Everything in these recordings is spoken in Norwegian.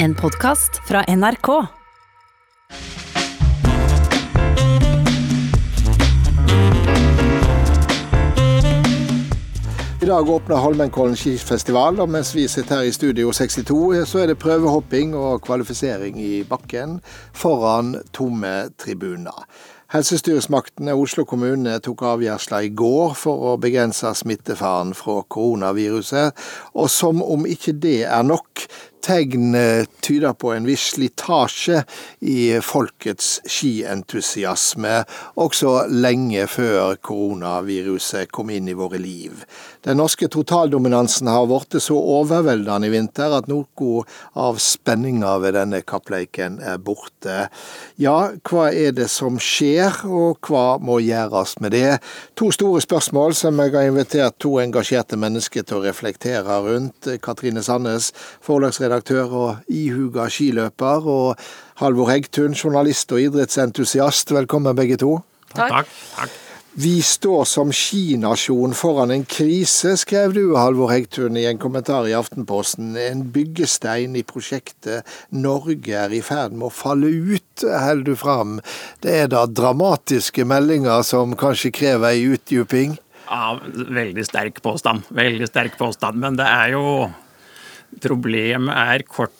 En podkast fra NRK. I dag åpner Holmenkollen skifestival, og mens vi sitter her i Studio 62, så er det prøvehopping og kvalifisering i bakken foran tomme tribuner. Helsestyresmaktene og Oslo kommune tok avgjørelser i går for å begrense smittefaren fra koronaviruset, og som om ikke det er nok, tegn tyder på en viss slitasje i folkets skientusiasme, også lenge før koronaviruset kom inn i våre liv. Den norske totaldominansen har blitt så overveldende i vinter at noe av spenninga ved denne kappleiken er borte. Ja, hva er det som skjer, og hva må gjøres med det? To store spørsmål som jeg har invitert to engasjerte mennesker til å reflektere rundt. Katrine Sandnes, forlagsredaktør og ihuga skiløper, og Halvor Hegtun, journalist og idrettsentusiast. Velkommen begge to. Takk. Takk. Vi står som skinasjon foran en krise, skrev du, Halvor Hegtun, i en kommentar i Aftenposten. En byggestein i prosjektet Norge er i ferd med å falle ut, holder du fram. Det er da dramatiske meldinger som kanskje krever ei utdyping? Ja, veldig sterk påstand. Veldig sterk påstand. Men det er jo Problemet er kort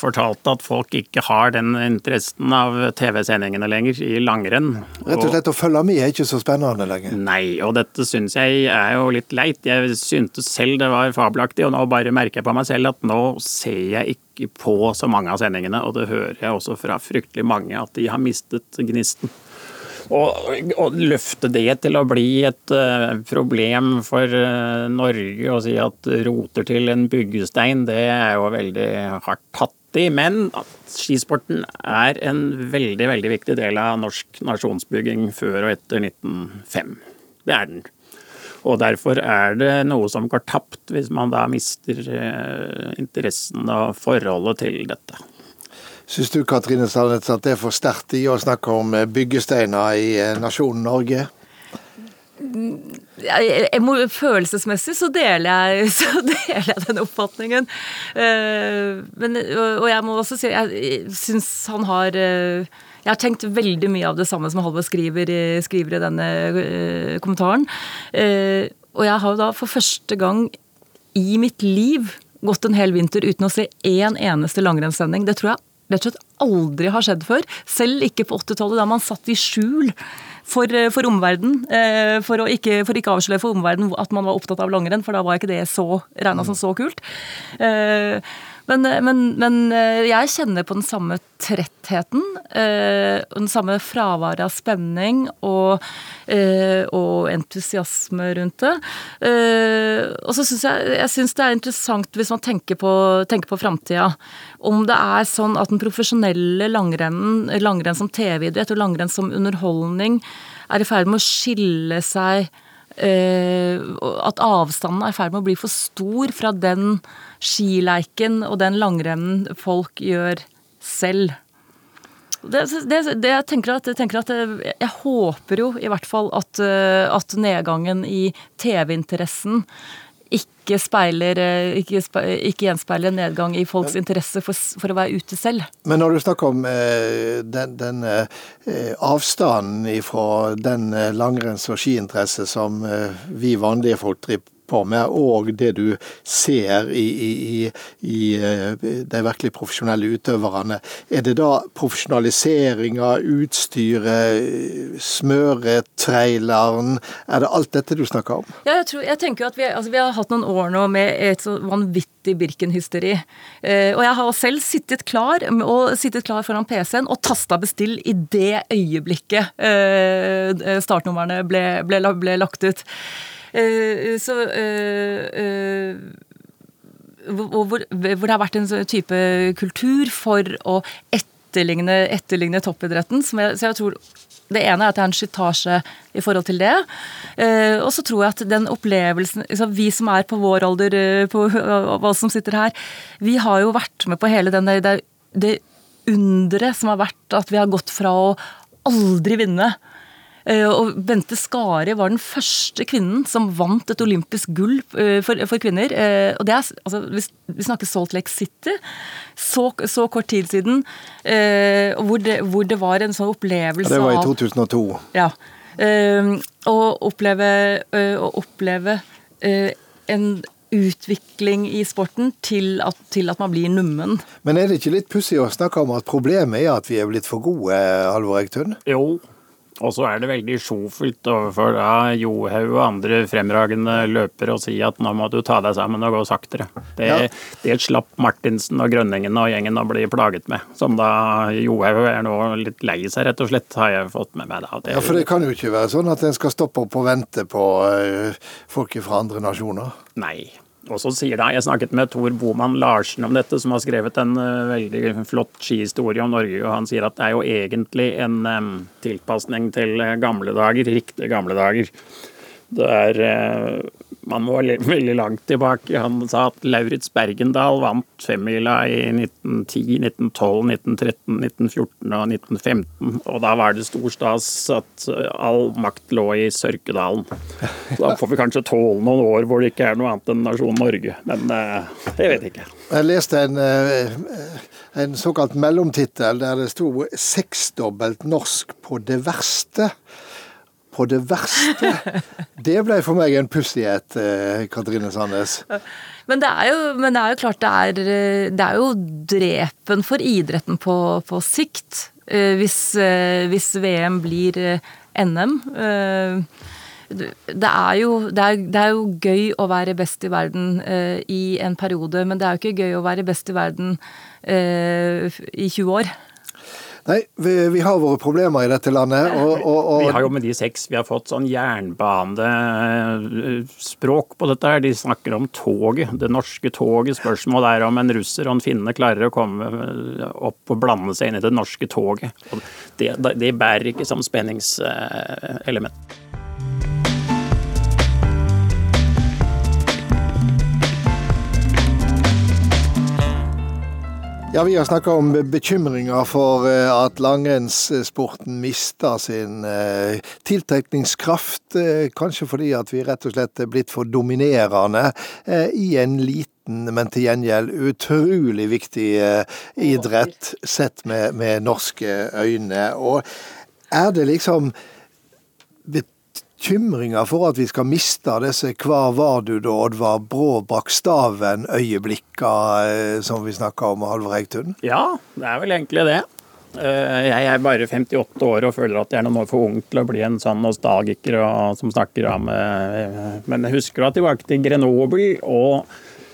fortalt at folk ikke har den interessen av TV-sendingene lenger i langrenn. Rett og slett å følge med er ikke så spennende lenger? Nei, og dette syns jeg er jo litt leit. Jeg syntes selv det var fabelaktig, og nå bare merker jeg på meg selv at nå ser jeg ikke på så mange av sendingene, og det hører jeg også fra fryktelig mange, at de har mistet gnisten. Å løfte det til å bli et uh, problem for uh, Norge og si at roter til en byggestein, det er jo veldig hardt tatt i. Men skisporten er en veldig, veldig viktig del av norsk nasjonsbygging før og etter 1905. Det er den. Og derfor er det noe som går tapt hvis man da mister uh, interessen og forholdet til dette. Syns du Katrine Sandnes, at det er for sterkt i å snakke om byggesteiner i nasjonen Norge? Jeg må, følelsesmessig så deler, jeg, så deler jeg den oppfatningen. Men, og jeg må også si jeg syns han har jeg har tenkt veldig mye av det samme som Halvor skriver, skriver, i denne kommentaren. Og jeg har da for første gang i mitt liv gått en hel vinter uten å se én eneste langrennssending. Det tror jeg rett og slett aldri har skjedd før. Selv ikke på 80-tallet, da man satt i skjul for, for omverdenen. Eh, for å ikke, for avsløre for omverdenen at man var opptatt av langrenn, for da var ikke det så regna som så kult. Eh, men, men, men, jeg kjenner på den samme trettheten. Eh, den samme fraværet av spenning og, eh, og, entusiasme rundt det. Eh, og så syns jeg, jeg synes det er interessant hvis man tenker på, tenker på framtida. Om det er sånn at den profesjonelle langrennen, langrenn som TV-idrett og langrenn som underholdning, er i ferd med å skille seg At avstanden er i ferd med å bli for stor fra den skileiken og den langrennen folk gjør selv. Det, det, det, jeg, tenker at, jeg, tenker at, jeg håper jo i hvert fall at, at nedgangen i TV-interessen ikke speiler ikke, ikke, gjenspeiler nedgang i folks interesse for, for, å være ute selv. Men når du snakker om eh, den, den eh, avstanden fra den langrenns- og skiinteresse som eh, vi vanlige folk driver på med, og det du ser i, i, i de virkelig profesjonelle utøverne. Er det da profesjonalisering av utstyret, smøretraileren, er det alt dette du snakker om? Ja, jeg, tror, jeg tenker at vi, altså, vi, har hatt noen år nå med et så vanvittig Birken-hysteri. Eh, og jeg har selv sittet klar, og sittet klar foran PC-en og tasta bestill i det øyeblikket eh, startnumrene ble, ble, ble lagt ut. Eh, så eh, eh, hvor, hvor, det har vært en sånn type kultur for å etterligne, etterligne toppidretten. Jeg, så jeg tror det ene er at det er en slitasje i forhold til det. Eh, og så tror jeg at den opplevelsen liksom, Vi som er på vår alder, på hva som sitter her, vi har jo vært med på hele den, det, det underet som har vært at vi har gått fra å aldri vinne Eh, og Bente Skari var den første kvinnen som vant et olympisk gull eh, for, for kvinner. Eh, og det er, altså, Vi snakker Salt Lake City. Så, så kort tid siden. Hvor det, hvor, det, var en sånn opplevelse av ja, Det var i 2002. Ja. Å oppleve, å oppleve en utvikling i sporten til at, til at, man blir nummen. Men er det ikke litt pussig å snakke om at problemet er at vi er blitt for gode, Halvor Ektun? Jo, og så er det veldig sjofelt overfor da Johaug og andre fremragende løpere å si at nå må du ta deg sammen og gå saktere. Det, ja. det slapp Martinsen og Grønningen og gjengen å bli plaget med. Som da Johaug er nå litt lei seg, rett og slett, har jeg fått med meg. da. Det, ja, For det kan jo ikke være sånn at en skal stoppe opp og vente på uh, folk fra andre nasjoner? Nei. Og så sier da, Jeg snakket med Tor Boman Larsen om dette, som har skrevet en uh, veldig flott skihistorie om Norge. og Han sier at det er jo egentlig en um, tilpasning til gamle dager, riktige gamle dager. Det er uh, man må veldig langt tilbake. Han sa at Lauritz Bergendal vant femmila i 1910, 1912, 1913, 1914 og 1915. Og da var det stor stas at all makt lå i Sørkedalen. Da får vi kanskje tåle noen år hvor det ikke er noe annet enn nasjonen Norge. Men eh, jeg vet ikke. Jeg leste en, eh, en såkalt mellomtittel der det sto 'seksdobbelt norsk på det verste' på det verste. Det ble for meg en pussighet, eh, Katrine Sandnes. Men det er jo, det er jo klart det er, det er, jo drepen for idretten på, på sikt. Eh, hvis, eh, hvis, VM blir NM. Det er, jo, det, er, det er, jo, gøy å være best i verden i en periode, men det er jo ikke gøy å være best i verden i 20 år. Nei, vi, vi, har våre problemer i dette landet. Og, og, og... Vi har jo med de seks Vi har fått sånn jernbanespråk på dette her. De snakker om toget, det norske toget. Spørsmålet er om en russer og en finne klarer å komme opp og blande seg inn i det norske toget. Det, det bærer ikke som spenningselement. Ja, Vi har snakka om bekymringer for eh, at langrennssporten mister sin eh, tiltrekningskraft. Eh, kanskje fordi at vi rett og slett er blitt for dominerende i en liten men til gjengjeld utrolig viktig idrett sett med, med norske øyne. Og er det liksom bekymringer for at vi skal miste disse hva var du da, Oddvar Brå Bakstaven-øyeblikka eh, som vi snakka om, Halvor Eigtun? Ja, det er vel egentlig det. Eh, jeg er bare 58 år og føler at jeg er noen år for ung til å bli en sånn nostalgiker som snakker om eh, Men jeg husker da tilbake til Grenoble og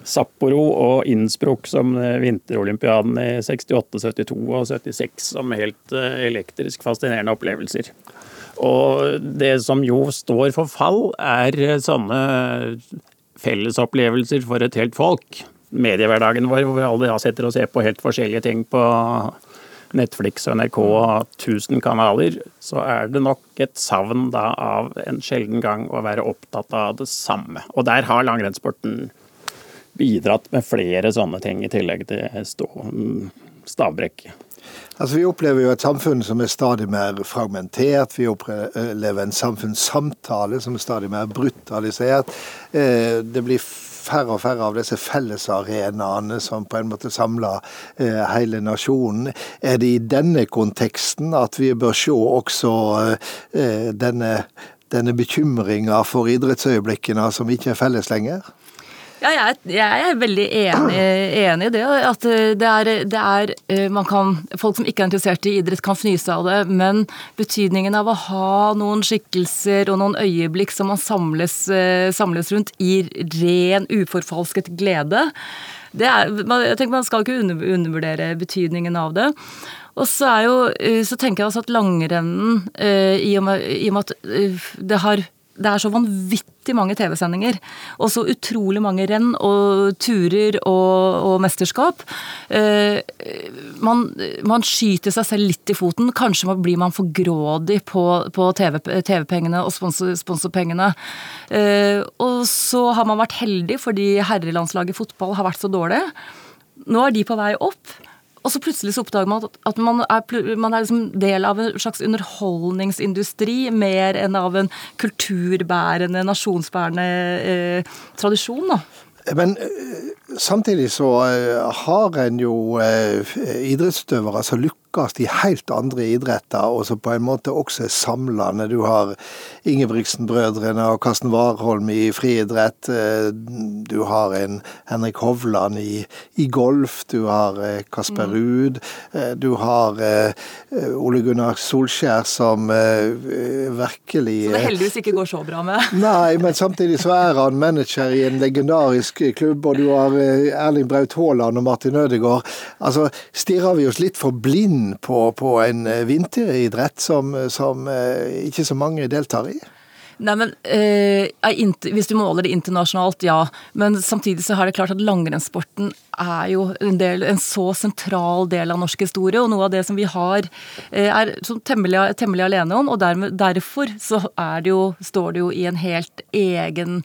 Sapporo og Innsbruck som vinterolympiaden i 68, 72 og 76 som helt elektrisk fascinerende opplevelser. Og det som jo står for fall, er sånne fellesopplevelser for et helt folk. Mediehverdagen vår hvor vi alle sitter og ser på helt forskjellige ting på Netflix og NRK og 1000 kanaler, så er det nok et savn da av en sjelden gang å være opptatt av det samme. Og der har langrennssporten bidratt med flere sånne ting, i tillegg til stå, stavbrekk. Altså, Vi opplever jo et samfunn som er stadig mer fragmentert. Vi opplever en samfunnssamtale som er stadig mer brutalisert. Eh, det blir færre og færre av disse fellesarenaene som på en måte samler eh, hele nasjonen. Er det i denne konteksten at vi bør se også eh, denne, denne bekymringa for idrettsøyeblikkene som ikke er felles lenger? Ja, jeg, jeg, er veldig enig, enig, i det. At eh, det er, det er, eh, kan, Folk som ikke er interessert i idrett, kan fnyse av det. Men betydningen av å ha noen skikkelser og noen øyeblikk som man samles, eh, samles rundt i ren, uforfalsket glede er, jeg tenker Man skal ikke undervurdere betydningen av det. Og så, er jo, så tenker jeg også at langrennen, i og med, i og med at det har det er så vanvittig mange TV-sendinger. Og så utrolig mange renn og turer og, og mesterskap. Eh, man, man, skyter seg selv litt i foten. Kanskje blir man for grådig på, på TV-pengene TV og sponsor, sponsorpengene. Eh, og så har man vært heldig fordi herrelandslaget fotball har vært så dårlig. Nå er de på vei opp. Og så plutselig så oppdager man at, man er, man er liksom del av en slags underholdningsindustri mer enn av en kulturbærende, nasjonsbærende eh, tradisjon. da. Men eh, samtidig så eh, har en jo eh, idrettsutøvere som lykkes lykkes i helt andre idretter, og som på en måte også er samlende. Du har Ingebrigtsen-brødrene og Karsten Warholm i friidrett. Eh, du har en Henrik Hovland i, i golf. Du har eh, Kasper mm. Ruud. Eh, du har Ole Gunnar Solskjær som virkelig Så det heldigvis ikke går så bra med? Nei, men samtidig så er han manager i en legendarisk klubb, og du har Erling Braut Haaland og Martin Ødegaard. Altså, stirrer vi oss litt for blind inn på, på en eh, vinteridrett som, som eh, ikke så mange deltar i? Nei, men eh, Hvis du måler det internasjonalt, ja. Men samtidig så er det klart at langrennssporten er jo en, del, en, så sentral del av norsk historie, og noe av det som vi har eh, er temmelig, temmelig, alene om. Og dermed, derfor så det jo, står det jo i en helt egen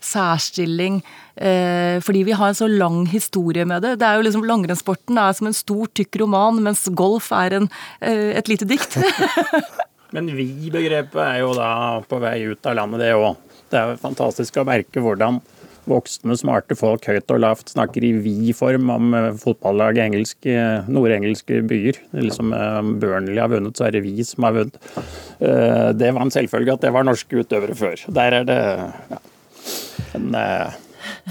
særstilling. Eh, fordi vi har en så lang historie med det. Det er jo liksom Langrennssporten er som en stor, tykk roman, mens golf er en, eh, et lite dikt. Men vi-begrepet er jo da på vei ut av landet, det òg. Det er jo fantastisk å merke hvordan voksne, smarte folk høyt og lavt snakker i vi-form om eh, fotballag i engelske, nordengelske byer. Liksom eh, Burnley har vunnet, så er det vi som har vunnet. Eh, det var en selvfølge at det var norske utøvere før. Der er det ja, en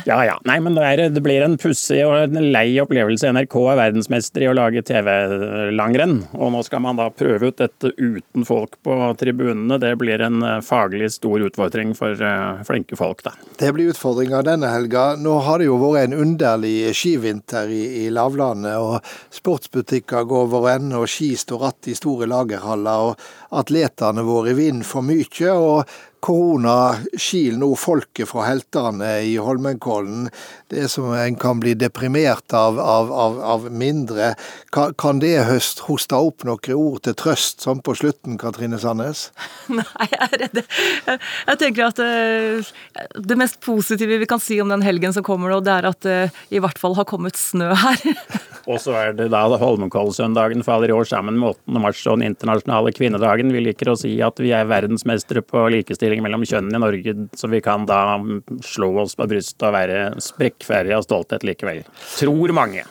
ja ja. Nei, men det, er, det blir en pussig og en lei opplevelse. NRK er verdensmester i å lage TV-langrenn. Og nå skal man da prøve ut dette uten folk på tribunene. Det blir en eh, faglig stor utfordring for uh, flinke folk, da. Det blir utfordringa denne helga. Nå har det jo vært en underlig skivinter i, i lavlandet. og Sportsbutikker går over ende, og ski står att i store lagerhaller. og Atletene våre vinner for mye. og korona skiler nå folket fra heltene i Holmenkollen. Det som en kan bli deprimert av, av, av, av mindre. Kan, kan det høst hoste opp noen ord til trøst sånn på slutten, Katrine Sandnes? Nei, jeg er redd. Jeg, tenker at uh, det mest positive vi kan si om den helgen som kommer nå, det er at det uh, i hvert fall har kommet snø her. Og så er det da Holmenkollsøndagen faller i år sammen med 8. mars og den internasjonale kvinnedagen. Vi liker å si at vi er verdensmestere på likestilling mellom kjønnene i Norge, så vi kan da slå oss på brystet og være sprekkferdige av stolthet likevel. Tror mange.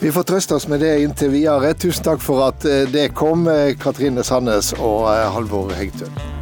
Vi får trøste oss med det inntil videre. Tusen takk for at eh, det kom, eh, Katrine Sandnes og eh, Halvor Hegtun.